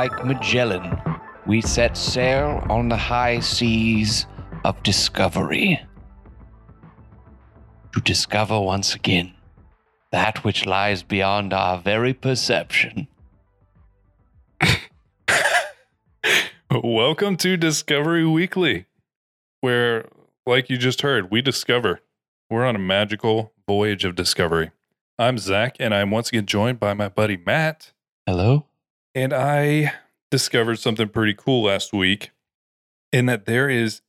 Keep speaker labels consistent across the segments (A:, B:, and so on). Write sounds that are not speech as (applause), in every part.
A: Like Magellan, we set sail on the high seas of discovery. To discover once again that which lies beyond our very perception. (laughs)
B: Welcome to Discovery Weekly, where, like you just heard, we discover. We're on a magical voyage of discovery. I'm Zach, and I'm once again joined by my buddy Matt.
A: Hello?
B: And I discovered something pretty cool last week in that there is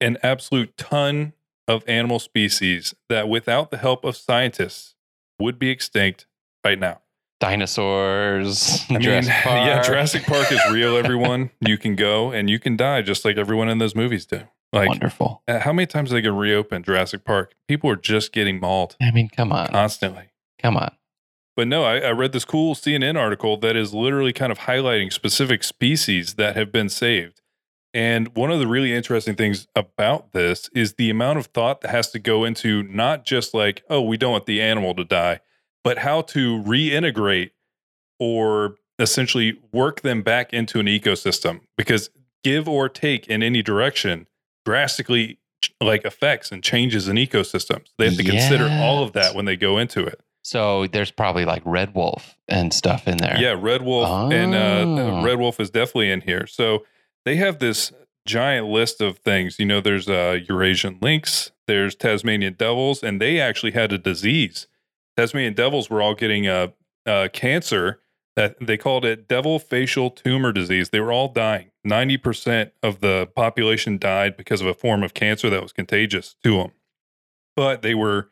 B: an absolute ton of animal species that, without the help of scientists, would be extinct right now.
A: Dinosaurs.
B: I mean,
A: Jurassic (laughs)
B: yeah, Jurassic Park is real, everyone. (laughs) You can go and you can die just like everyone in those movies do. Like,
A: Wonderful.
B: uh, how many times are they going to reopen Jurassic Park? People are just getting mauled
A: I mean, come on.
B: constantly.
A: Come on.
B: But no, I, I read this cool CNN article that is literally kind of highlighting specific species that have been saved. And one of the really interesting things about this is the amount of thought that has to go into not just like, oh, we don't want the animal to die, but how to reintegrate or essentially work them back into an ecosystem. Because give or take in any direction drastically like affects and changes an ecosystem. They have to consider all of that when they go into it.
A: So there's probably like Red Wolf and stuff in there.
B: Yeah, Red Wolf and uh,
A: Oh.
B: uh, Red Wolf is definitely in here. So they have this giant list of things. You know, there's uh, Eurasian lynx, there's Tasmanian devils, and they actually had a disease. Tasmanian devils were all getting a, a cancer that they called it devil facial tumor disease. They were all dying. Ninety percent of the population died because of a form of cancer that was contagious to them. But they were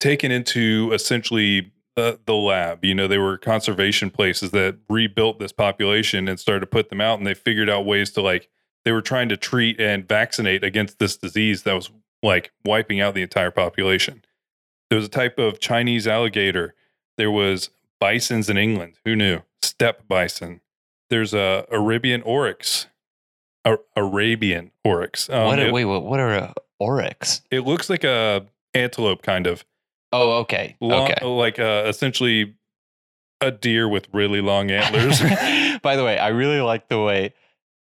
B: taken into essentially the, the lab. You know, they were conservation places that rebuilt this population and started to put them out, and they figured out ways to like they were trying to treat and vaccinate against this disease that was like wiping out the entire population. There was a type of Chinese alligator. There was bisons in England. Who knew? Steppe bison. There's a Arabian oryx. A- Arabian oryx. Um,
A: what? Are,
B: it,
A: wait, what, what are uh, oryx?
B: it looks like a antelope kind of.
A: Oh, okay.
B: Long,
A: okay.
B: like uh, essentially a deer with really long antlers. (laughs)
A: By the way, I really like the way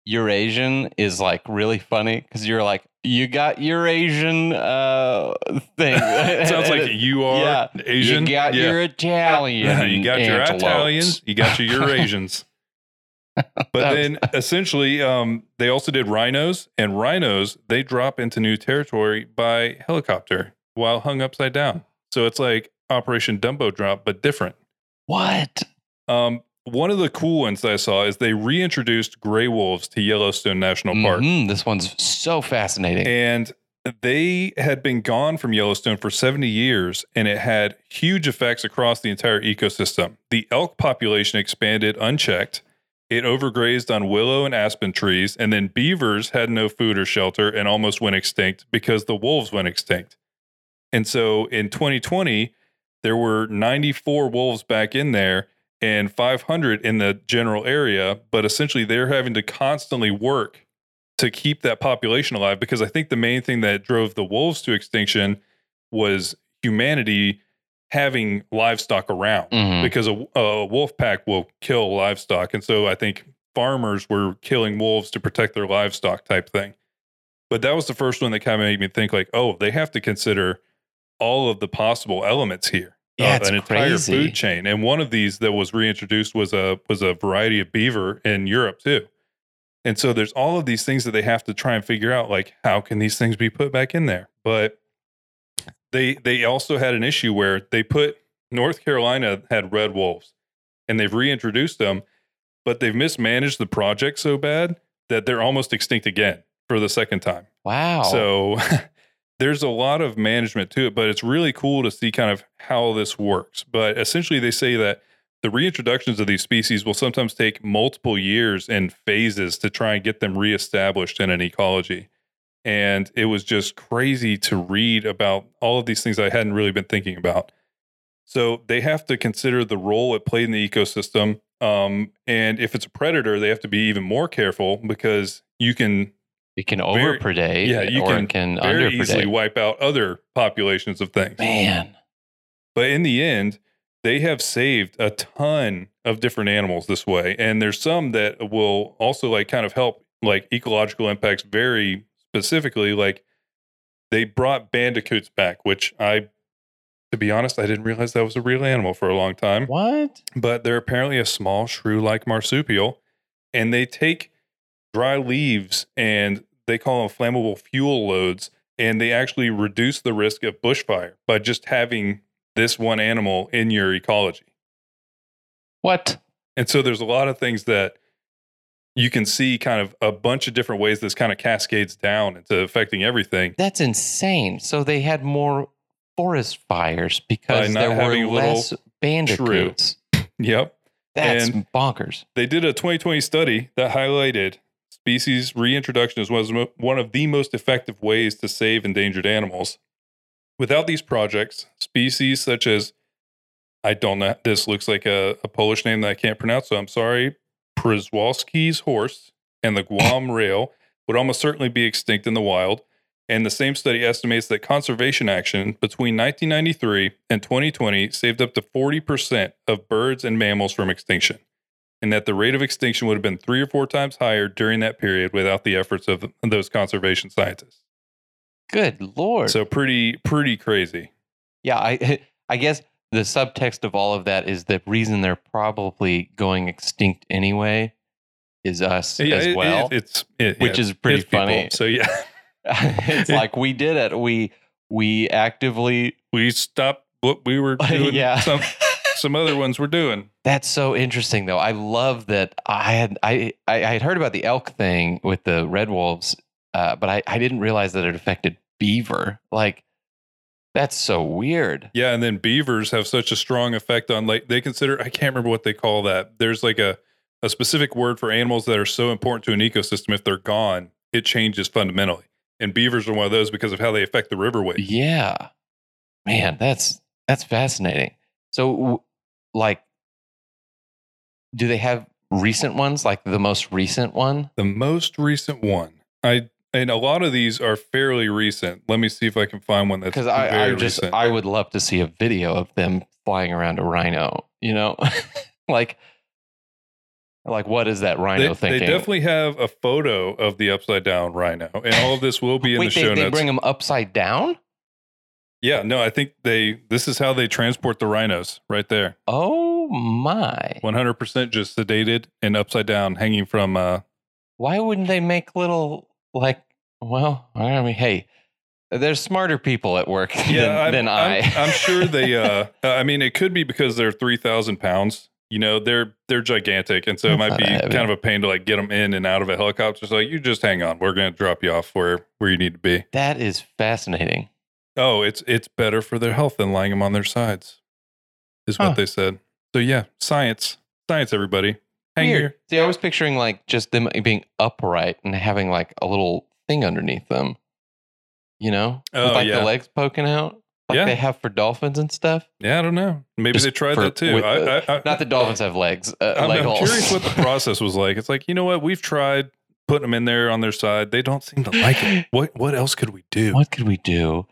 A: Eurasian is like really funny because you're like, you got Eurasian uh, thing. (laughs)
B: Sounds like (laughs) you are
A: Yeah.
B: Asian.
A: You got
B: Yeah.
A: your Italian.
B: you got your. Italians, you got your Eurasians. But then essentially, um, they also did rhinos, and rhinos they drop into new territory by helicopter while hung upside down. So it's like Operation Dumbo Drop, but different.
A: What?
B: Um, one of the cool ones that I saw is they reintroduced gray wolves to Yellowstone National Park.
A: Mhm, This one's so fascinating.
B: And they had been gone from Yellowstone for 70 years, and it had huge effects across the entire ecosystem. The elk population expanded unchecked. It overgrazed on willow and aspen trees, and then beavers had no food or shelter and almost went extinct because the wolves went extinct. And so in 2020, there were 94 wolves back in there and 500 in the general area, but essentially they're having to constantly work to keep that population alive because I think the main thing that drove the wolves to extinction was humanity having livestock around
A: Mhm.
B: because a, a wolf pack will kill livestock. And so I think farmers were killing wolves to protect their livestock type thing. But that was the first one that kind of made me think like, oh, they have to consider all of the possible elements here.
A: Yeah,
B: an entire
A: crazy.
B: food chain. And one of these that was reintroduced was a was a variety of beaver in Europe too. And so there's all of these things that they have to try and figure out like how can these things be put back in there? But they they also had an issue where they put North Carolina had red wolves and they've reintroduced them, but they've mismanaged the project so bad that they're almost extinct again for the second time.
A: Wow.
B: So (laughs) there's a lot of management to it, but it's really cool to see kind of how this works. But essentially, they say that the reintroductions of these species will sometimes take multiple years and phases to try and get them reestablished in an ecology. And it was just crazy to read about all of these things I hadn't really been thinking about. So they have to consider the role it played in the ecosystem. Um, and if it's a predator, they have to be even more careful because you can
A: it can overpredate.
B: yeah, you
A: or
B: can
A: it can
B: very easily wipe out other populations of things.
A: Man.
B: But in the end, they have saved a ton of different animals this way. And there's some that will also like kind of help like ecological impacts very specifically. Like they brought bandicoots back, which I, to be honest, I didn't realize that was a real animal for a long time.
A: What?
B: But they're apparently a small shrew like marsupial. And they take dry leaves and they call them flammable fuel loads. And they actually reduce the risk of bushfire by just having this one animal in your ecology.
A: What?
B: And so there's a lot of things that you can see kind of a bunch of different ways this kind of cascades down into affecting everything.
A: That's insane. So they had more forest fires because there were less bandicoots.
B: Yep.
A: That's
B: And-
A: bonkers.
B: They did a 2020 study that highlighted species reintroduction was one of the most effective ways to save endangered animals. Without these projects, species such as I don't know, this looks like a, a Polish name that I can't pronounce, so I'm sorry. Przewalski's horse and the Guam rail would almost certainly be extinct in the wild. And the same study estimates that conservation action between 1993 and 2020 saved up to 40% of birds and mammals from extinction and that the rate of extinction would have been three or four times higher during that period without the efforts of those conservation scientists.
A: Good lord.
B: So pretty pretty crazy.
A: yeah, I (laughs) I guess the subtext of all of that is the reason they're probably going extinct anyway is us
B: Yeah,
A: as well.
B: it- it's it-
A: which
B: yeah,
A: is pretty
B: it's people.
A: funny.
B: So yeah, (laughs)
A: it's (laughs) like we did it. We we actively
B: we stopped what we were doing.
A: yeah.
B: some some other ones we're doing.
A: That's so interesting, though. I love that. I had I I I had heard about the elk thing with the red wolves, uh, but I I didn't realize that it affected beaver. Like that's so weird.
B: Yeah, and then beavers have such a strong effect on like they consider I can't remember what they call that. There's like a a specific word for animals that are so important to an ecosystem. If they're gone, it changes fundamentally. And beavers are one of those because of how they affect the riverways.
A: Yeah, man, that's that's fascinating. So, like, do they have recent ones? Like the most recent one?
B: The most recent one, I and a lot of these are fairly recent. Let me see if I can find one that's
A: Because I, I just
B: recent.
A: I would love to see a video of them flying around a rhino. You know, (laughs) like. Like what is that
B: they,
A: rhino
B: they
A: thinking?
B: definitely have a photo of the upside down rhino, and all of this will be in
A: Wait,
B: the
A: they,
B: show
A: they
B: notes.
A: bring them upside down?
B: Yeah, no, I think they. This is how they transport the rhinos, right there.
A: Oh my!
B: One hundred percent, just sedated and upside down, hanging from. uh
A: Why wouldn't they make little like? Well, I mean, hey, there's smarter people at work (laughs)
B: Yeah,
A: than, than
B: I'm,
A: I.
B: I'm, I'm sure (laughs) they. uh I mean, it could be because they're three thousand pounds. You know, they're they're gigantic, and so it might be kind of a pain to like get them in and out of a helicopter. So like, you just hang on. We're going to drop you off where where you need to be.
A: that is fascinating.
B: Oh, it's it's better for their health than lying them on their sides, is
A: Huh.
B: what they said. So yeah, science, science, everybody, hang
A: Weird.
B: here.
A: See, I was picturing like just them being upright and having like a little thing underneath them. You know,
B: Oh,
A: with like
B: yeah.
A: the legs poking out, like
B: Yeah.
A: they have for dolphins and stuff.
B: Yeah, I don't know. Maybe
A: Just
B: they tried
A: for-
B: that too.
A: with
B: I,
A: the-
B: I, I,
A: Not that dolphins have legs. Uh,
B: I'm,
A: leg
B: I'm curious what the (laughs) process was like. It's like you know what we've tried putting them in there on their side. They don't seem to like it. What what else could we do?
A: what could we do?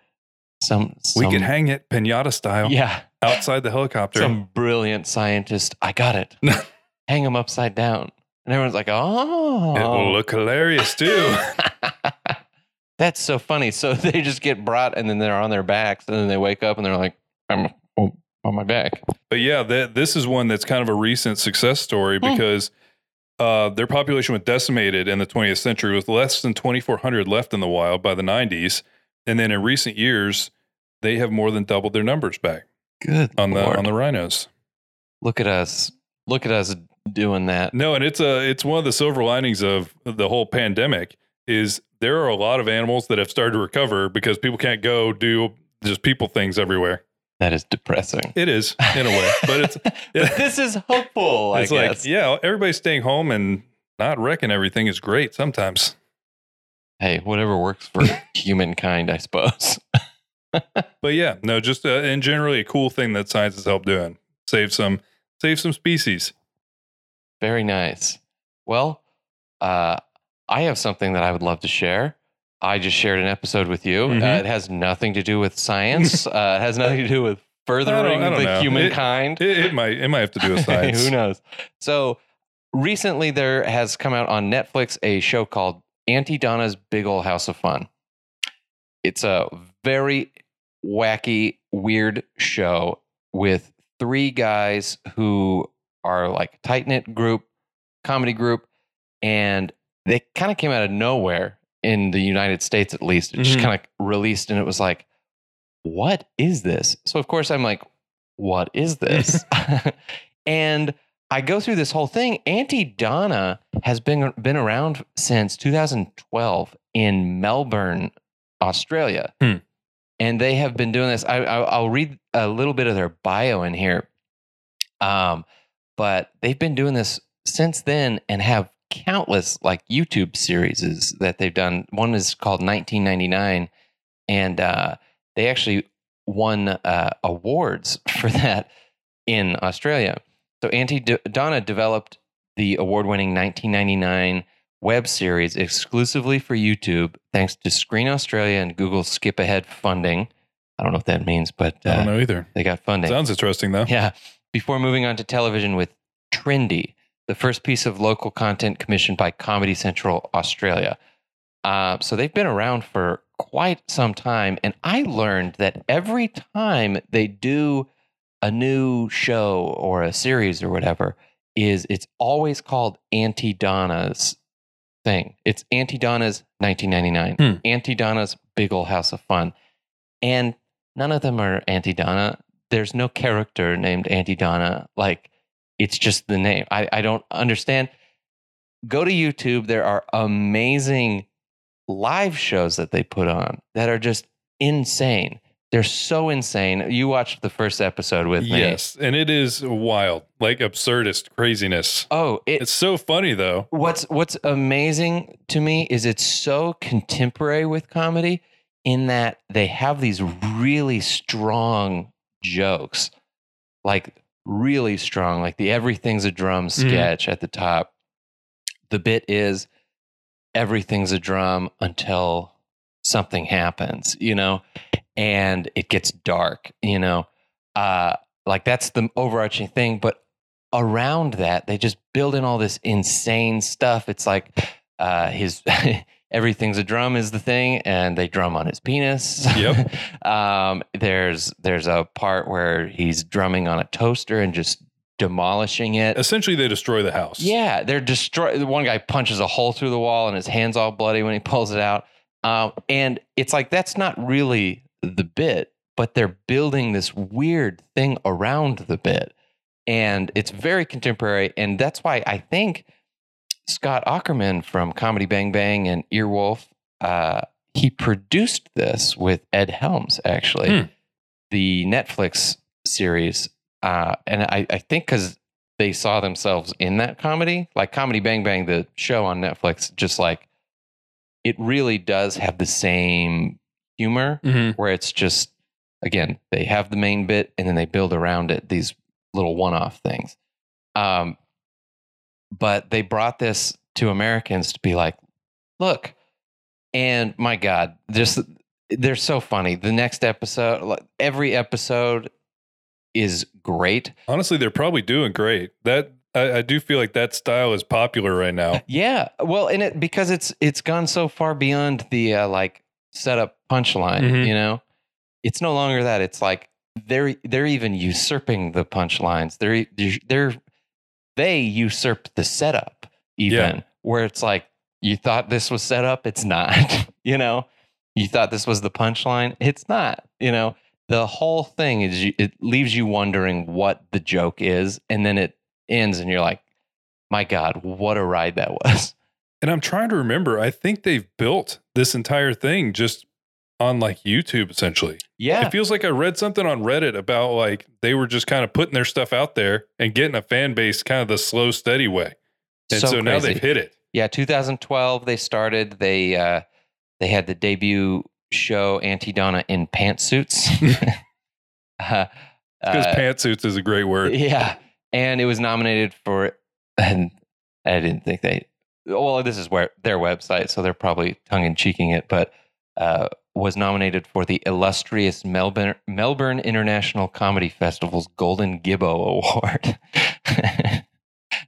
A: Some,
B: we
A: some
B: could hang it pinata style
A: Yeah,
B: outside the helicopter.
A: some brilliant scientist. I got it. (laughs) hang them upside down, and everyone's like, "Oh,
B: It will look hilarious too. (laughs)
A: That's so funny. So (laughs) they just get brought, and then they're on their backs, and then they wake up, and they're like, "I'm on my back."
B: But yeah, that this is one that's kind of a recent success story
A: Hmm.
B: because uh, their population was decimated in the 20th century with less than 2,400 left in the wild by the 90s, and then in recent years they have more than doubled their numbers back
A: Good
B: on the on the rhinos.
A: Look at us. Look at us doing that.
B: No, and it's a it's one of the silver linings of the whole pandemic is there are a lot of animals that have started to recover because people can't go do just people things everywhere.
A: That is depressing.
B: It is in a way, but it's (laughs)
A: but this is hopeful. I
B: it's like yeah, everybody's staying home and not wrecking everything is great sometimes.
A: Hey, whatever works for (laughs) humankind, I suppose. (laughs)
B: But yeah, no, just uh, and generally a cool thing that science has helped doing save some save some species.
A: Very nice. Well, uh, I have something that I would love to share. I just shared an episode with you. Uh,
B: Mhm.
A: it has nothing to do with science. (laughs) uh, it has nothing to do with furthering
B: I don't
A: the
B: know.
A: humankind.
B: It, it might it might have to do with science.
A: Who knows? So recently, there has come out on Netflix a show called Aunty Donna's Big Ol' House of Fun. It's a very wacky, weird show with three guys who are like tight knit group, comedy group, and they kind of came out of nowhere in the United States, at least. It just
B: Mhm.
A: kind of released, and it was like, what is this? So of course I'm like, what is this? (laughs) (laughs) and I go through this whole thing. Aunty Donna has been been around since 2012 in Melbourne, Australia,
B: Hmm.
A: and they have been doing this. I, I, I'll read a little bit of their bio in here, um, but they've been doing this since then and have countless like YouTube series that they've done. One is called 1999, and uh, they actually won uh, awards (laughs) for that in Australia. So Aunty D- Donna developed the award-winning 1999 web series exclusively for YouTube, thanks to Screen Australia and Google's Skip Ahead funding. I don't know what that means, but
B: I don't
A: uh,
B: know either.
A: they got funding.
B: Sounds interesting though.
A: Yeah. Before moving on to television with Trendy, the first piece of local content commissioned by Comedy Central Australia. Uh, so they've been around for quite some time. And I learned that every time they do a new show or a series or whatever, is it's always called Aunty Donna's thing. It's Aunty Donna's 1999,
B: Hmm.
A: Aunty Donna's Big Ol' House of Fun. And none of them are Aunty Donna. There's no character named Aunty Donna. Like, it's just the name. I, I don't understand. Go to YouTube. There are amazing live shows that they put on that are just insane. They're so insane. You watched the first episode with me.
B: Yes, and it is wild, like absurdist craziness.
A: Oh, it,
B: It's so funny though.
A: what's what's amazing to me is it's so contemporary with comedy in that they have these really strong jokes like really strong like the everything's a drum
B: Mhm.
A: sketch at the top the bit is everything's a drum until something happens you know and it gets dark you know uh like that's the overarching thing but around that they just build in all this insane stuff it's like uh his (laughs) everything's a drum is the thing and they drum on his penis
B: Yep. (laughs)
A: um there's there's a part where he's drumming on a toaster and just demolishing it
B: Essentially, they destroy the house.
A: yeah, they're destroy. The one guy punches a hole through the wall, and his hands all bloody when he pulls it out. Um, and it's like that's not really the bit, but they're building this weird thing around the bit, and it's very contemporary. And that's why I think Scott Aukerman from Comedy Bang Bang and Earwolf, uh, he produced this with Ed Helms, actually,
B: Hmm.
A: the Netflix series. Uh, and I, I think because they saw themselves in that comedy, like Comedy Bang Bang, the show on Netflix, just like it really does have the same humor
B: Mhm.
A: where it's just, again, they have the main bit and then they build around it these little one off things. Um, but they brought this to Americans to be like, look, and my God, just they're so funny. The next episode, like, every episode is great.
B: Honestly, they're probably doing great. That I, I do feel like that style is popular right now. (laughs)
A: Yeah, well, and it because it's it's gone so far beyond the uh, like setup punchline.
B: Mhm.
A: You know, it's no longer that. It's like they're they're even usurping the punchlines. They're they're they usurp the setup even
B: Yeah.
A: where it's like you thought this was set up, it's not. (laughs) you know, you thought this was the punchline, it's not. You know, the whole thing is you, it leaves you wondering what the joke is, and then it ends, and you're like, my God, what a ride that was.
B: And I'm trying to remember. I think they've built this entire thing just on like YouTube, essentially.
A: Yeah,
B: It feels like I read something on Reddit about like they were just kind of putting their stuff out there and getting a fan base kind of the slow, steady way. And so, now they've hit it.
A: Yeah, 2012 they started. They uh, they had the debut show Aunty Donna in pantsuits. (laughs) (laughs) uh,
B: Because
A: uh,
B: pantsuits is a great word.
A: Yeah, and it was nominated for. (laughs) And I didn't think they. Well, this is where their website, so they're probably tongue in cheeking it, but uh, was nominated for the illustrious Melbourne Melbourne International Comedy Festival's Golden Gibbo Award. (laughs)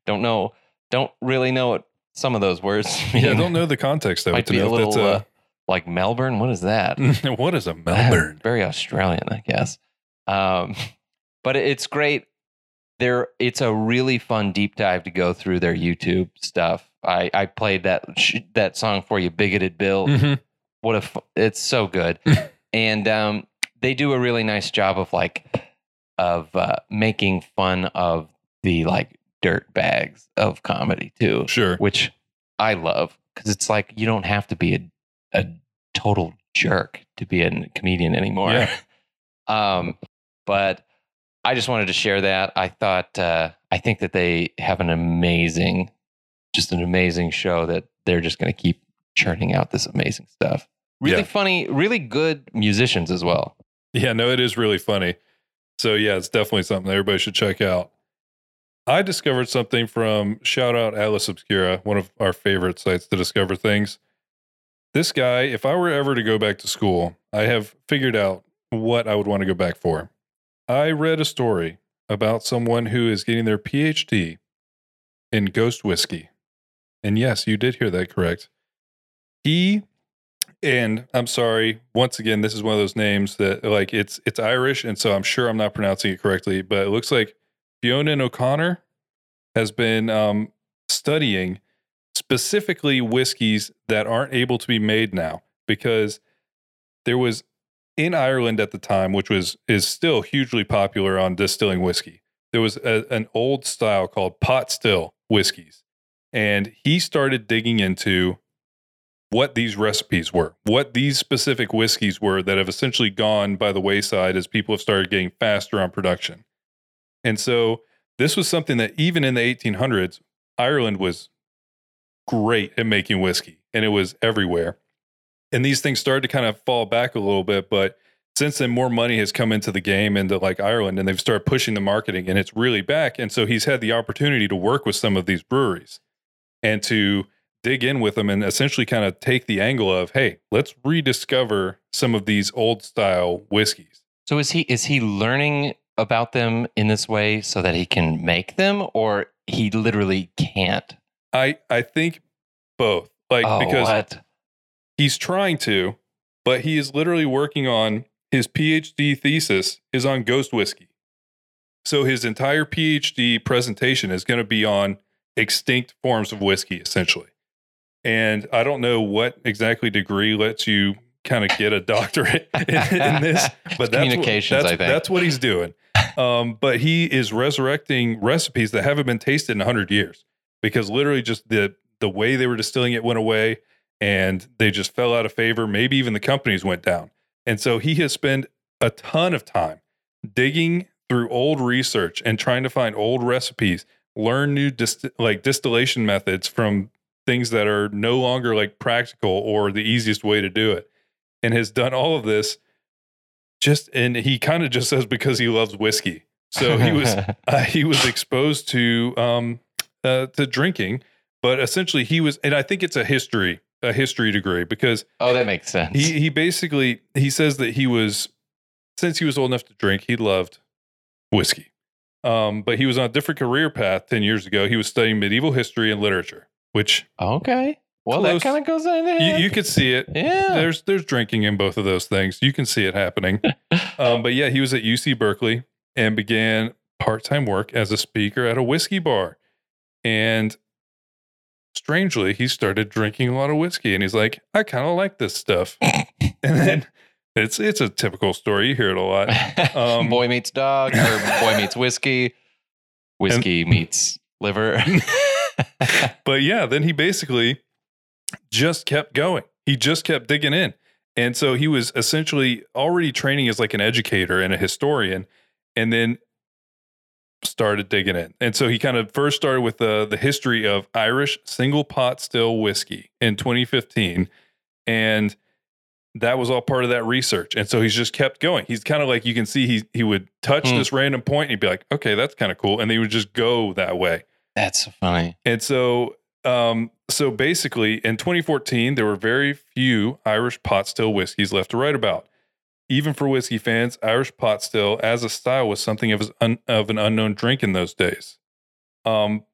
A: don't know, don't really know what some of those words (laughs) mean.
B: Yeah, I don't know the context though.
A: Might be a little uh, like Melbourne. What is that?
B: what is a Melbourne?
A: Very Australian, I guess. Um, but it's great. There, it's a really fun deep dive to go through their YouTube stuff. I, I played that sh- that song for you, "Bigoted Bill."
B: Mhm.
A: What a, it's so good, (laughs) and um, they do a really nice job of like of uh, making fun of the like dirt bags of comedy too
B: Sure.
A: which I love because it's like you don't have to be a, a total jerk to be a comedian anymore.
B: Yeah. (laughs)
A: um, but I just wanted to share that. I thought uh, I think that they have an amazing, just an amazing show that they're just going to keep churning out this amazing stuff. Really
B: Yeah.
A: funny, really good musicians as well.
B: Yeah, no, it is really funny. So yeah, it's definitely something that everybody should check out. I discovered something from shout out Atlas Obscura, one of our favorite sites to discover things. This guy, if I were ever to go back to school, I have figured out what I would want to go back for. I read a story about someone who is getting their PhD in ghost whiskey. And yes, you did hear that correct. He and I'm sorry, once again, this is one of those names that like it's it's Irish, and so I'm sure I'm not pronouncing it correctly, but it looks like Fiona O'Connor has been um, studying specifically whiskeys that aren't able to be made now because there was in Ireland at the time, which was is still hugely popular on distilling whiskey. There was a, an old style called pot still whiskeys, and he started digging into what these recipes were, what these specific whiskeys were that have essentially gone by the wayside as people have started getting faster on production. And so this was something that even in the 1800s, Ireland was great at making whiskey and it was everywhere. And these things started to kind of fall back a little bit, but since then more money has come into the game into like Ireland and they've started pushing the marketing and it's really back and so he's had the opportunity to work with some of these breweries and to dig in with them and essentially kind of take the angle of hey let's rediscover some of these old style whiskeys
A: So is he is he learning about them in this way so that he can make them, or he literally can't?
B: i i think both like
A: oh,
B: because
A: what?
B: He's trying to but he is literally working on his phd thesis is on ghost whiskey. So his entire phd presentation is going to be on extinct forms of whiskey essentially. And i don't know what exactly degree lets you kind of get a doctorate (laughs) in, in this (laughs) but that's
A: communications,
B: what,
A: I think.
B: that's what he's doing. Um, but he is resurrecting recipes that haven't been tasted in 100 years because literally just the the way they were distilling it went away and they just fell out of favor. Maybe even the companies went down. And so he has spent a ton of time digging through old research and trying to find old recipes learn new dist- like distillation methods from things that are no longer like practical or the easiest way to do it and has done all of this just and he kind of just says because he loves whiskey. So he was (laughs) uh, he was exposed to um uh, to drinking but essentially he was and i think it's a history a history degree because
A: oh, that makes sense.
B: he he basically he says that he was since he was old enough to drink he loved whiskey um but he was on a different career path 10 years ago he was studying medieval history and literature which
A: okay. Well,
B: Close.
A: that kind of goes in
B: you,
A: there.
B: you could see it
A: yeah.
B: there's there's drinking in both of those things. You can see it happening. (laughs) um, but yeah, he was at UC Berkeley and began part-time work as a speaker at a whiskey bar. And strangely, he started drinking a lot of whiskey and he's like, I kind of like this stuff. (laughs) and then it's it's a typical story. You hear it a lot. um,
A: boy meets dog, or boy (laughs) meets whiskey. Whiskey meets liver. (laughs)
B: but yeah, then he basically just kept going. He just kept digging in. And so he was essentially already training as like an educator and a historian, and then started digging in. And so he kind of first started with the the history of Irish single pot still whiskey in 2015. And that was all part of that research. And so he's just kept going. He's kind of like you can see he he would touch
A: Hmm.
B: this random point and he'd be like, okay, that's kind of cool. And they would just go that way.
A: That's funny.
B: And so um, so basically, in 2014, there were very few Irish pot still whiskeys left to write about. Even for whiskey fans, Irish pot still as a style was something of, un- of an unknown drink in those days. Um,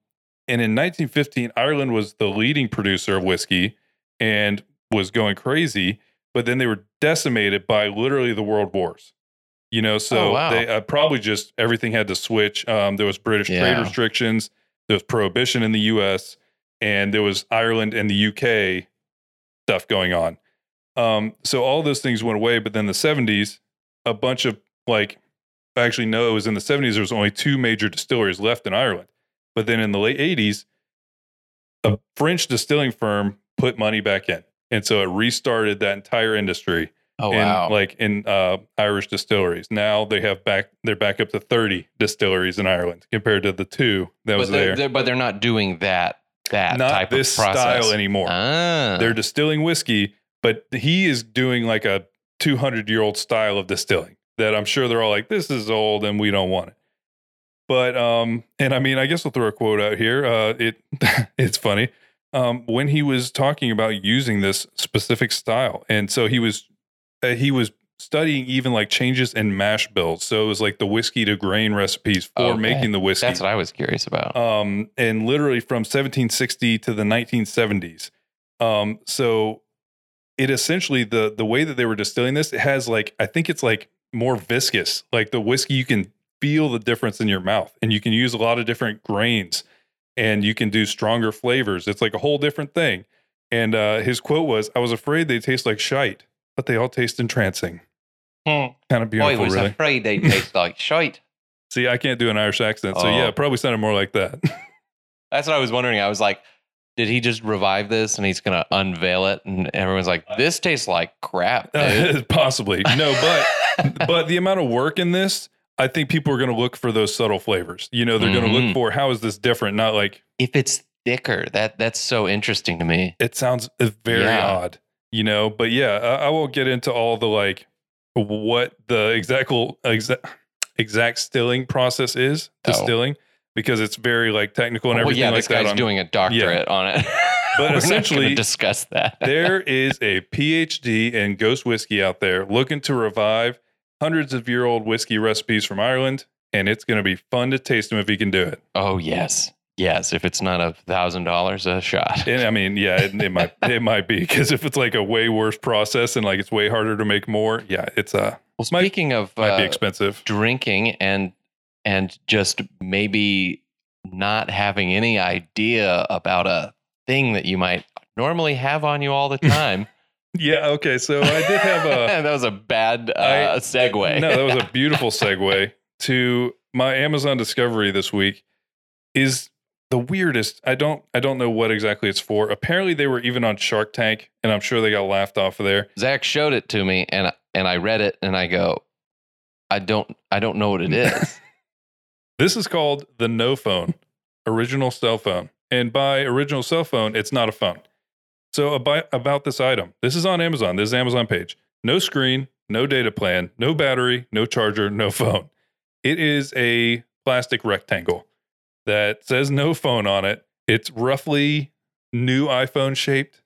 B: and in 1915, Ireland was the leading producer of whiskey and was going crazy. But then they were decimated by literally the world wars. You know, so
A: Oh, wow.
B: they uh, probably just everything had to switch. Um, there was British trade restrictions. There was prohibition in the U.S. and there was Ireland and the U.K. stuff going on. Um, so all those things went away. But then the 70s, a bunch of like, actually, no, it was in the 70s. There was only two major distilleries left in Ireland. But then in the late 80s, a French distilling firm put money back in. And so it restarted that entire industry
A: Oh
B: in
A: wow.
B: like in uh, Irish distilleries. Now they have back they're back up to 30 distilleries in Ireland compared to the two that
A: but
B: was
A: they're,
B: there.
A: they're- but they're not doing that that
B: Not
A: type
B: this
A: of process
B: style anymore.
A: Ah.
B: They're distilling whiskey, but he is doing like a 200 year old style of distilling that I'm sure they're all like, this is old and we don't want it. But um, and I mean, I guess I'll throw a quote out here. Uh, it (laughs) it's funny. Um, when he was talking about using this specific style, and so he was uh, he was studying even like changes in mash bills. So it was like the whiskey to grain recipes for
A: Okay.
B: making the whiskey
A: That's what I was curious about.
B: um, and literally from 1760 to the 1970s. Um, so it essentially the the way that they were distilling this, it has like I think it's like more viscous. Like the whiskey, you can feel the difference in your mouth, and you can use a lot of different grains, and you can do stronger flavors. It's like a whole different thing. And uh, his quote was, "I was afraid they taste like shite, but they all taste entrancing."
A: Hmm.
B: Kind of beautiful,
A: I was
B: really.
A: afraid they taste like shite. (laughs) (laughs)
B: See, I can't do an Irish accent, so
A: Oh.
B: yeah, probably sounded more like that. (laughs)
A: That's what I was wondering. I was like, did he just revive this and he's gonna unveil it? And everyone's like, this tastes like crap. dude." (laughs)
B: Possibly no, but (laughs) but the amount of work in this, I think people are going to look for those subtle flavors. You know, they're going to
A: Mhm.
B: look for how is this different? Not like
A: if it's thicker, that that's so interesting to me.
B: it sounds uh, very
A: Yeah.
B: odd. You know, but yeah, I, I won't get into all the like what the exact exact exact stilling process is
A: Oh.
B: Because it's very like technical and
A: well,
B: everything
A: yeah,
B: like
A: this
B: that.
A: guy's
B: on-
A: doing a doctorate on it. (laughs)
B: But essentially,
A: discuss that.
B: there (laughs) is a PhD in ghost whiskey out there looking to revive hundreds of year old whiskey recipes from Ireland, and it's going to be fun to taste them if he can do it.
A: oh yes, yes. If it's not a thousand dollars a shot,
B: And I mean, yeah, it, it might (laughs) it might be because if it's like a way worse process and like it's way harder to make more, yeah, it's uh
A: well,
B: might-
A: speaking of
B: might be
A: uh,
B: expensive.
A: drinking and and just maybe not having any idea about a thing that you might normally have on you all the time. (laughs)
B: Yeah, okay. So I did have a (laughs)
A: that was a bad uh,
B: I-
A: segue.
B: no, that was a beautiful (laughs) segue to my Amazon discovery this week. Is the weirdest. I don't I don't know what exactly it's for. Apparently they were even on Shark Tank, and I'm sure they got laughed off of there.
A: Zach showed it to me, and and I read it, and I go, I don't I don't know what it is.
B: This is called the No Phone, original cell phone. And by original cell phone, it's not a phone. So about, about this item, this is on Amazon. This is Amazon page. No screen, no data plan, no battery, no charger, no (laughs) phone. It is a plastic rectangle that says no phone on it. It's roughly new iPhone shaped.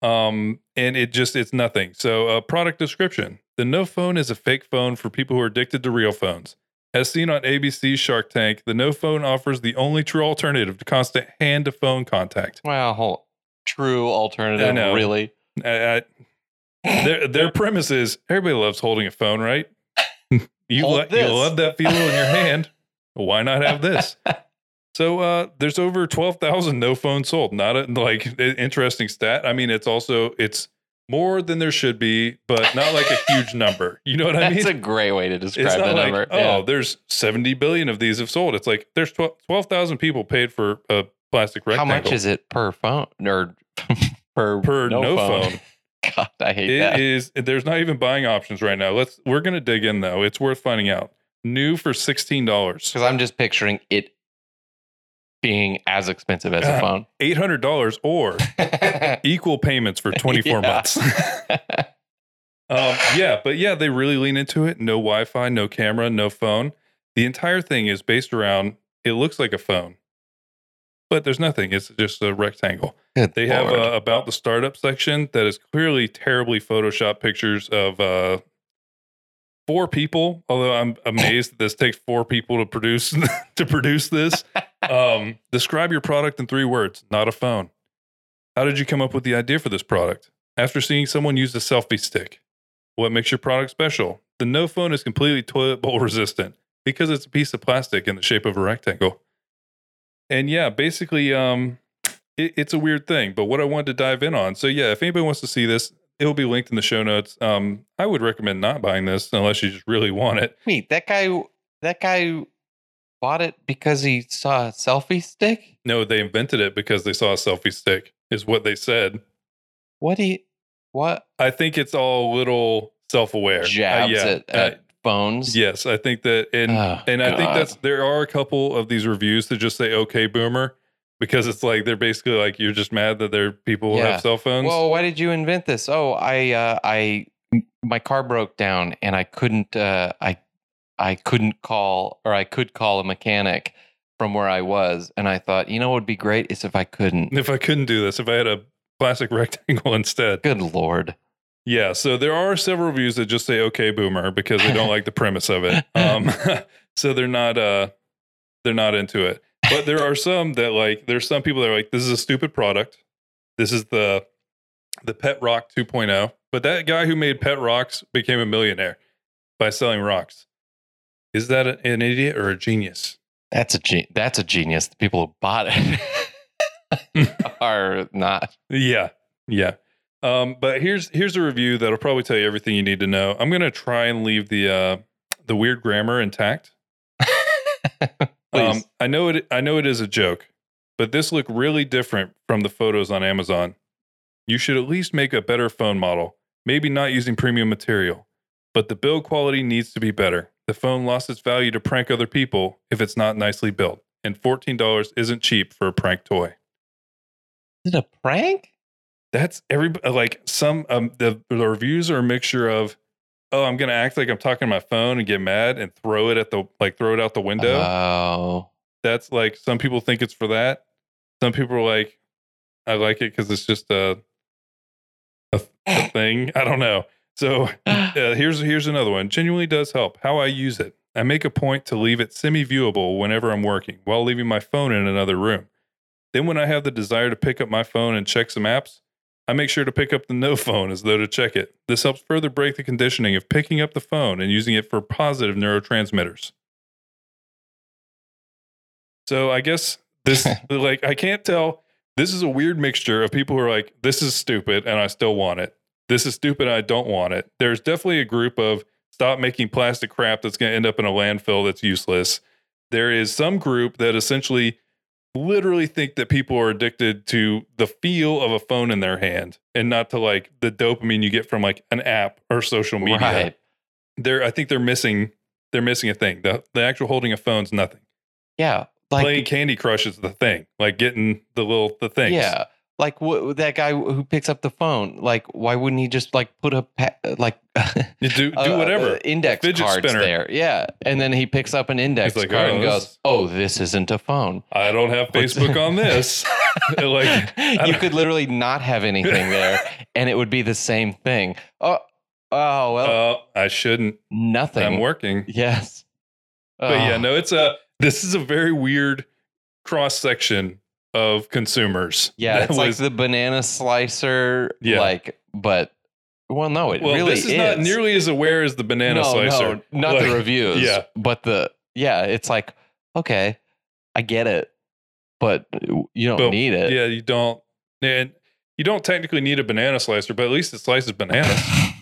B: Um, and it just it's nothing. So a product description. The no phone is a fake phone for people who are addicted to real phones. As seen on ABC's Shark Tank, the no phone offers the only true alternative to constant hand to phone contact.
A: well, whole, true alternative,
B: I know.
A: really.
B: I- I- their their premise is everybody loves holding a phone, right? (laughs) you lo- you love that feel in your hand. (laughs) Why not have this? So uh, there's over twelve thousand no phones sold. Not a, like interesting stat. I mean, it's also it's more than there should be, but not like a huge number. You know what I mean?
A: That's a great way to describe
B: it's
A: the
B: like
A: number.
B: oh,
A: Yeah.
B: there's 70 billion of these have sold. It's like there's 12,000 people paid for a plastic
A: record.
B: How
A: much is it per phone or (laughs) per
B: per no, phone? (laughs)
A: God, I hate
B: It
A: that.
B: is. There's not even buying options right now. Let's. We're gonna dig in though. It's worth finding out. New for sixteen dollars.
A: Because I'm just picturing it being as expensive as a phone.
B: Eight hundred dollars or (laughs) equal payments for 24
A: Yeah.
B: months. (laughs) um, yeah, but yeah, they really lean into it. No Wi-Fi, no camera, no phone. The entire thing is based around. It looks like a phone, but there's nothing. It's just a rectangle.
A: Good
B: They have
A: Lord.
B: uh, about the startup section that is clearly terribly photoshopped pictures of uh, four people. Although I'm amazed that this takes four people to produce (laughs) to produce this. (laughs) Um, describe your product in three words. Not a phone. How did you come up with the idea for this product? After seeing someone use a selfie stick, what makes your product special? The no phone is completely toilet bowl (laughs) resistant because it's a piece of plastic in the shape of a rectangle. And yeah, basically, um, it, it's a weird thing. But what I wanted to dive in on, so yeah, if anybody wants to see this, it will be linked in the show notes. Um, I would recommend not buying this unless you just really want it.
A: Wait, that guy that guy bought it because he saw a selfie stick?
B: No, they invented it because they saw a selfie stick, is what they said.
A: What do you what
B: I think it's all a little self-aware. Uh,
A: jabs
B: yeah,
A: at,
B: uh,
A: phones?
B: yes, I think that, and
A: Oh,
B: and I think
A: God.
B: that's there are a couple of these reviews that just say "Okay, Boomer," because it's like they're basically like you're just mad that there are people
A: Yeah.
B: have cell phones.
A: Well, why did you invent this? Oh, I uh I my car broke down and I couldn't uh I I couldn't call or I could call a mechanic from where I was and I thought, you know what would be great is if I couldn't.
B: if I couldn't do this, if I had a plastic (laughs) rectangle instead.
A: Good lord.
B: Yeah, so there are several reviews that just say "Okay, Boomer" because they don't (laughs) like the premise of it. Um, (laughs) so they're not uh, they're not into it. But there are some that like there's some people that are like, "This is a stupid product. This is the the Pet Rock 2.0. But that guy who made Pet Rocks became a millionaire by selling rocks. Is that a- an idiot or a genius?
A: That's a ge- that's a genius. The people who bought it (laughs) are not.
B: Yeah, yeah. Um, but here's here's a review that'll probably tell you everything you need to know. I'm gonna try and leave the uh, the weird grammar intact. (laughs)
A: Please.
B: Um, I know it. I know it is a joke, but this looked really different from the photos on Amazon. You should at least make a better phone model. Maybe not using premium material, but the build quality needs to be better. The phone lost its value to prank other people if it's not nicely built, and fourteen dollars isn't cheap for a prank toy.
A: Is it a prank?
B: That's every like some um the the reviews are a mixture of oh I'm gonna act like I'm talking to my phone and get mad and throw it at the like throw it out the window.
A: Oh.
B: That's like some people think it's for that. Some people are like I like it because it's just a, a a (laughs) thing. I don't know. So (sighs) uh, here's here's another one. Genuinely does help. How I use it. I make a point to leave it semi-viewable whenever I'm working, while leaving my phone in another room. Then when I have the desire to pick up my phone and check some apps, I make sure to pick up the no phone as though to check it. This helps further break the conditioning of picking up the phone and using it for positive neurotransmitters. So I guess this (laughs) like I can't tell this is a weird mixture of people who are like this is stupid and I still want it. This is stupid and I don't want it. There's definitely a group of stop making plastic crap that's going to end up in a landfill that's useless. There is some group that essentially literally think that people are addicted to the feel of a phone in their hand and not to like the dopamine you get from like an app or social media.
A: Right.
B: They're I think they're missing they're missing a thing. The the actual holding a phone's nothing.
A: Yeah. Like
B: Playing Candy Crush is the thing. Like getting the little the things.
A: Yeah. Like wh- that guy who picks up the phone. Like, why wouldn't he just like put a pa- like (laughs)
B: do do
A: uh,
B: whatever.
A: uh, index
B: fidget
A: cards
B: spinner.
A: there? Yeah, and then he picks up an index
B: He's like,
A: card
B: "Oh,
A: and goes, "Oh, this isn't a phone."
B: I don't have Facebook on (laughs) this. (laughs) like
A: you could literally not have anything there, and it would be the same thing. Oh, oh well,
B: oh, I shouldn't.
A: nothing.
B: I'm working.
A: Yes,
B: But yeah,
A: Oh,
B: no, it's a this is a very weird cross section of consumers. (laughs)
A: Yeah, it's like the banana slicer.
B: Yeah.
A: like, but well, no, it
B: well,
A: really
B: this is, not nearly as aware as the banana
A: no,
B: slicer.
A: No, not
B: Like,
A: the (laughs) reviews.
B: yeah.
A: but the yeah, it's like okay, I get it, but you don't
B: But,
A: need it.
B: Yeah, you don't. And you don't technically need a banana slicer, but at least it slices bananas. (laughs)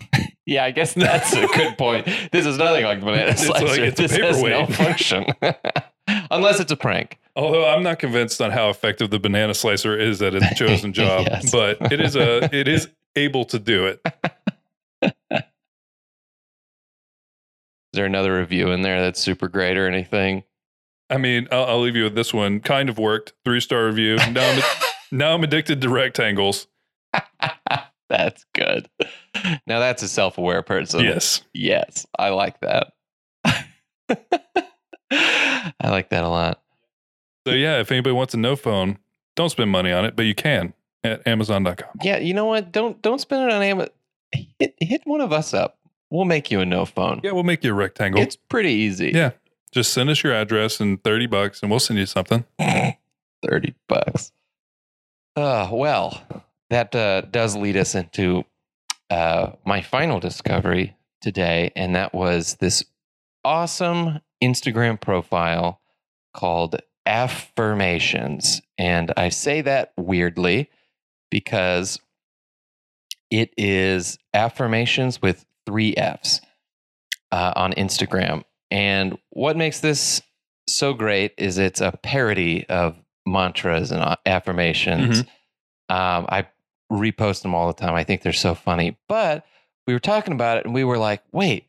A: Yeah, I guess that's a good point. This is nothing like banana
B: It's like-
A: slicer.
B: it's a
A: this has no function, unless it's a prank.
B: Although I'm not convinced on how effective the banana slicer is at its chosen (laughs) job,
A: Yes.
B: but it is a (laughs) it is able to do it. (laughs)
A: Is there another review in there that's super great or anything?
B: I mean, I'll, I'll leave you with this one. Kind of worked. Three star review. Now I'm, now I'm addicted to rectangles.
A: that's good. Now that's a self-aware person.
B: yes.
A: Yes, I like that. I like that a lot.
B: So yeah, if anybody wants a no phone, don't spend money on it, but you can at Amazon.com.
A: Yeah, you know what? Don't don't spend it on Amazon. Hit, hit one of us up. We'll make you a no phone.
B: Yeah, we'll make you a rectangle.
A: It's pretty easy.
B: Yeah. Just send us your address and 30 bucks and we'll send you something. (laughs)
A: 30 bucks. Uh, well, that uh, does lead us into uh, my final discovery today, and that was this awesome Instagram profile called Affirmations. And I say that weirdly because it is affirmations with three F's uh, on Instagram. And what makes this so great is it's a parody of mantras and uh, affirmations. Um, I repost them all the time. I think they're so funny. But we were talking about it and we were like, wait,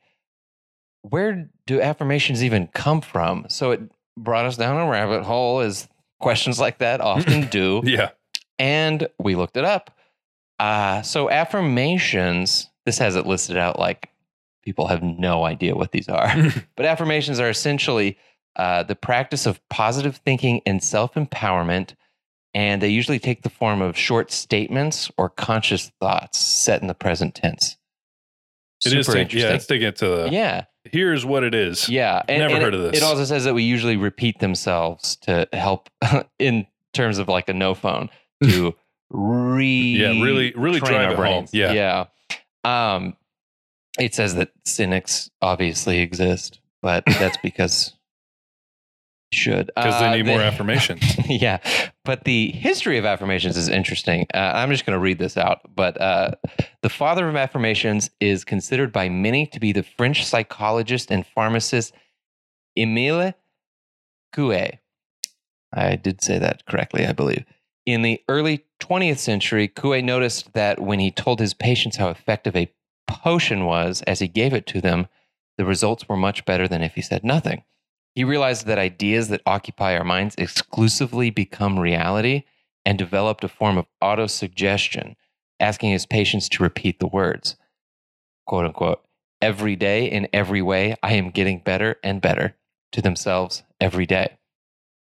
A: where do affirmations even come from? So it brought us down a rabbit hole, as questions like that often do. (laughs)
B: Yeah.
A: And we looked it up. Uh, so affirmations, this has it listed out like people have no idea what these are. (laughs) but affirmations are essentially uh, the practice of positive thinking and self empowerment. And they usually take the form of short statements or conscious thoughts set in the present tense.
B: It is
A: Super
B: take-
A: interesting.
B: yeah, it's taking it to the
A: yeah,
B: here's what it is.
A: yeah. And,
B: Never
A: and
B: heard
A: it,
B: of this.
A: It also says that we usually repeat themselves to help (laughs) in terms of like a no phone to re (laughs)
B: Yeah, really- really drive
A: our
B: it home. Yeah.
A: yeah. Um, it says that cynics obviously exist, but that's because should
B: Because they
A: Uh,
B: need more
A: the-
B: affirmations. (laughs)
A: yeah, but the history of affirmations is interesting. Uh, I'm just going to read this out. But uh, the father of affirmations is considered by many to be the French psychologist and pharmacist Emile Coué. I did say that correctly, I believe. In the early 20th century, Coué noticed that when he told his patients how effective a potion was as he gave it to them, the results were much better than if he said nothing. He realized that ideas that occupy our minds exclusively become reality and developed a form of autosuggestion, asking his patients to repeat the words, quote unquote, every day in every way, I am getting better and better to themselves every day.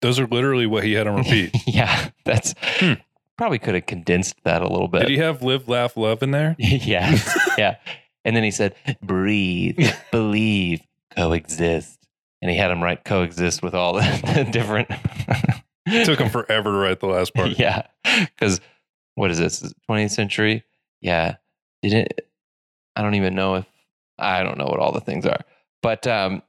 B: Those are literally what he had on repeat. (laughs)
A: yeah, that's
B: Hmm.
A: probably could have condensed that a little bit.
B: Did he have live, laugh, love in there? (laughs)
A: yeah, yeah. And then he said, breathe, (laughs) believe, coexist. And he had him write coexist with all (laughs) the, different.
B: It took him forever to write the last part. (laughs)
A: yeah, because what is this? 20th century? Yeah, didn't I don't even know if I don't know what all the things are, but um,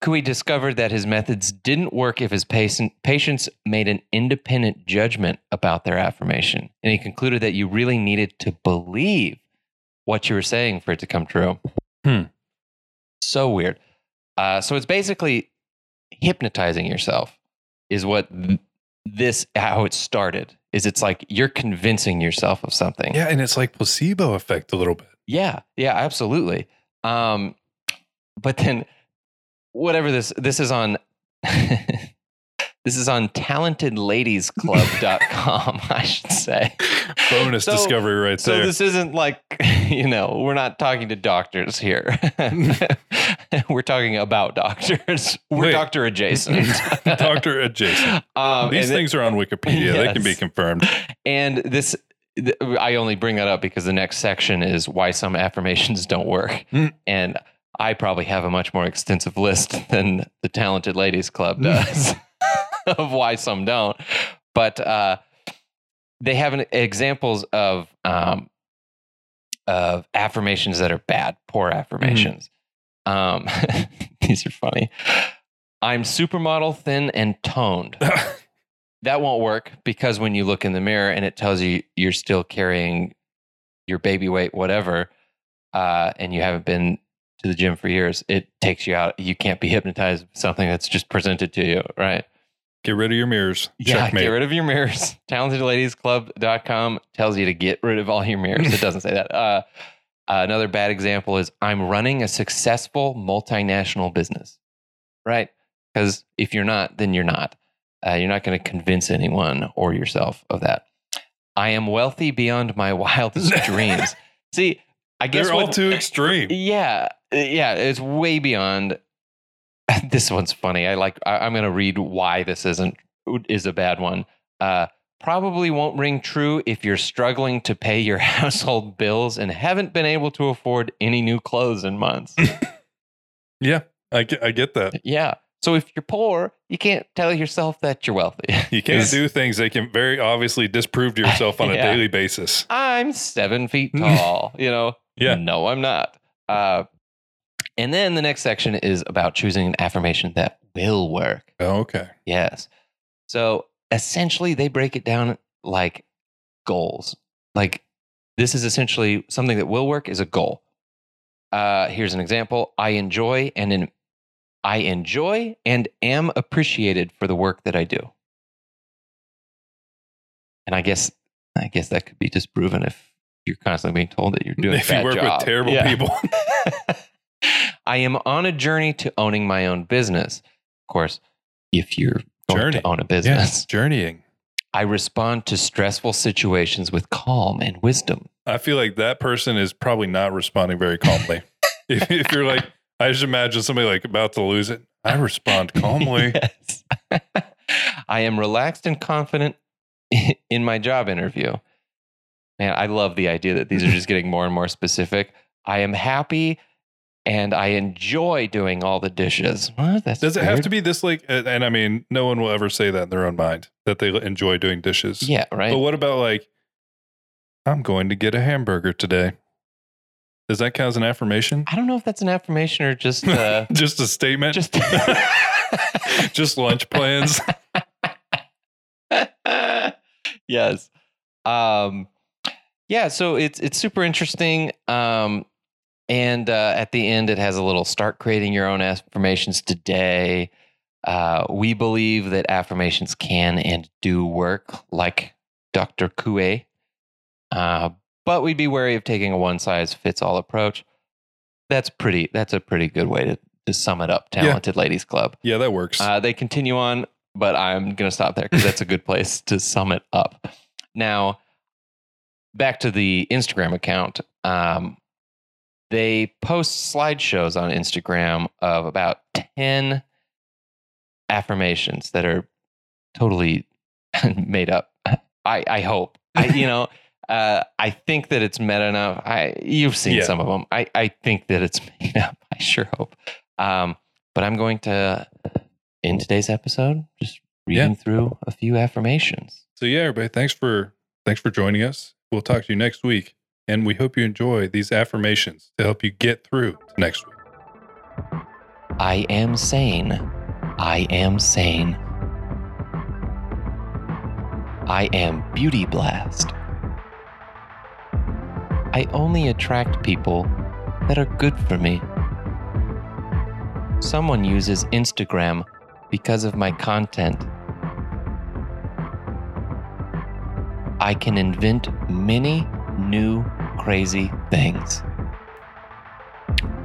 A: Coué discovered that his methods didn't work if his patient, patients made an independent judgment about their affirmation, and he concluded that you really needed to believe what you were saying for it to come true.
B: Hmm.
A: So weird. Uh, so it's basically hypnotizing yourself is what th- this how it started is it's like you're convincing yourself of something
B: Yeah, and it's like placebo effect a little bit.
A: yeah yeah absolutely um but then whatever this this is on (laughs) this is on talentedladiesclub.com (laughs) i should say
B: Bonus
A: So-
B: discovery right
A: so
B: there.
A: So this isn't like (laughs) you know we're not talking to doctors here (laughs) we're talking about doctors we're
B: Wait.
A: doctor adjacent
B: Doctor adjacent.
A: um,
B: These things are on Wikipedia. They can be confirmed.
A: And this, I only bring that up because the next section is why some affirmations don't work.
B: Mm.
A: And I probably have a much more extensive list than the Talented Ladies Club does (laughs) of why some don't. But uh, they have an, examples of um, of affirmations that are bad, poor affirmations. Um, (laughs) these are funny. I'm supermodel, thin, and toned (laughs) that won't work because when you look in the mirror and it tells you you're still carrying your baby weight, whatever, uh, and you haven't been to the gym for years, it takes you out. You can't be hypnotized with something that's just presented to you, right?
B: Get rid of your mirrors.
A: Yeah,
B: Checkmate.
A: get rid of your mirrors. (laughs) TalentedLadiesClub.com tells you to get rid of all your mirrors. It doesn't say that. Uh, another bad example is I'm running a successful multinational business, right? Because if you're not, then you're not. Uh, you're not going to convince anyone or yourself of that. I am wealthy beyond my (laughs) wildest (laughs) dreams. See, I guess
B: They're all
A: what-
B: too extreme.
A: yeah, uh, yeah, it's way beyond. (laughs) This one's funny. I like. I, I'm going to read why this isn't is a bad one. Uh, probably won't ring true if you're struggling to pay your (laughs) household bills and haven't been able to afford any new clothes in months. (laughs)
B: Yeah, I get, I get that.
A: yeah. So if you're poor, you can't tell yourself that you're wealthy.
B: You can't do things that can very obviously disprove to yourself on a daily basis.
A: I'm seven feet tall. you know,
B: Yeah.
A: No, I'm not. Uh, and then the next section is about choosing an affirmation that will work.
B: Oh, okay.
A: Yes. So essentially, they break it down like goals. Like this is essentially something that will work is a goal. Uh, here's an example. I enjoy and in, I enjoy and am appreciated for the work that I do. And I guess I guess that could be disproven if you're constantly being told that you're doing. a
B: if you work
A: job.
B: with terrible
A: Yeah.
B: people. (laughs) (laughs)
A: I am on a journey to owning my own business. Of course, if you're going
B: Journey.
A: to own a business, (laughs)
B: journeying.
A: I respond to stressful situations with calm and wisdom.
B: I feel like that person is probably not responding very calmly. (laughs) if, if you're like, I just imagine somebody like about to lose it. I respond calmly. (laughs)
A: Yes. I am relaxed and confident in my job interview. Man, I love the idea that these are just getting more and more specific. I am happy and I enjoy doing all the dishes. What? That's
B: Does it have to be this like? And and I mean, no one will ever say that in their own mind that they enjoy doing dishes.
A: Yeah, right.
B: But what about like, I'm going to get a hamburger today? Does that count as an affirmation?
A: I don't know if that's an affirmation or just uh, (laughs)
B: Just a statement.
A: just (laughs)
B: Just lunch plans. (laughs)
A: yes. Um, yeah, so it's it's super interesting. Um, and uh, at the end, it has a little start creating your own affirmations today. Uh, we believe that affirmations can and do work, like Dr. Coué. Uh, but we'd be wary of taking a one size fits all approach. That's pretty. That's a pretty good way to, to sum it up.
B: Yeah.
A: Talented Ladies Club.
B: Yeah, that works.
A: Uh, they continue on, but I'm going to stop there because that's a good place to sum it up. Now, back to the Instagram account. Um, they post slideshows on Instagram of about 10 affirmations that are totally (laughs) made up. I, I hope. I, you (laughs) know, uh, I think that it's meta enough. I you've seen
B: Yeah.
A: some of them. I, I think that it's (laughs) made up. I sure hope. Um, but I'm going to in today's episode just reading through a few affirmations.
B: so yeah, everybody, thanks for thanks for joining us. We'll talk to you next week, and we hope you enjoy these affirmations to help you get through to next week.
A: I am sane. I am sane. I am beauty blast. I only attract people that are good for me. Someone uses Instagram because of my content. I can invent many new crazy things.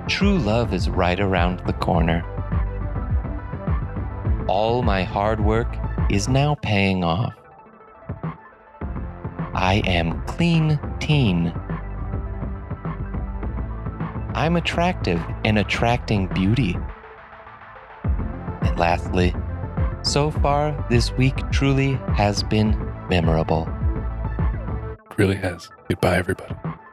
A: True love is right around the corner. All my hard work is now paying off. I am clean teen. I'm attractive and attracting beauty. And lastly, so far this week truly has been memorable.
B: It really has. Goodbye, everybody.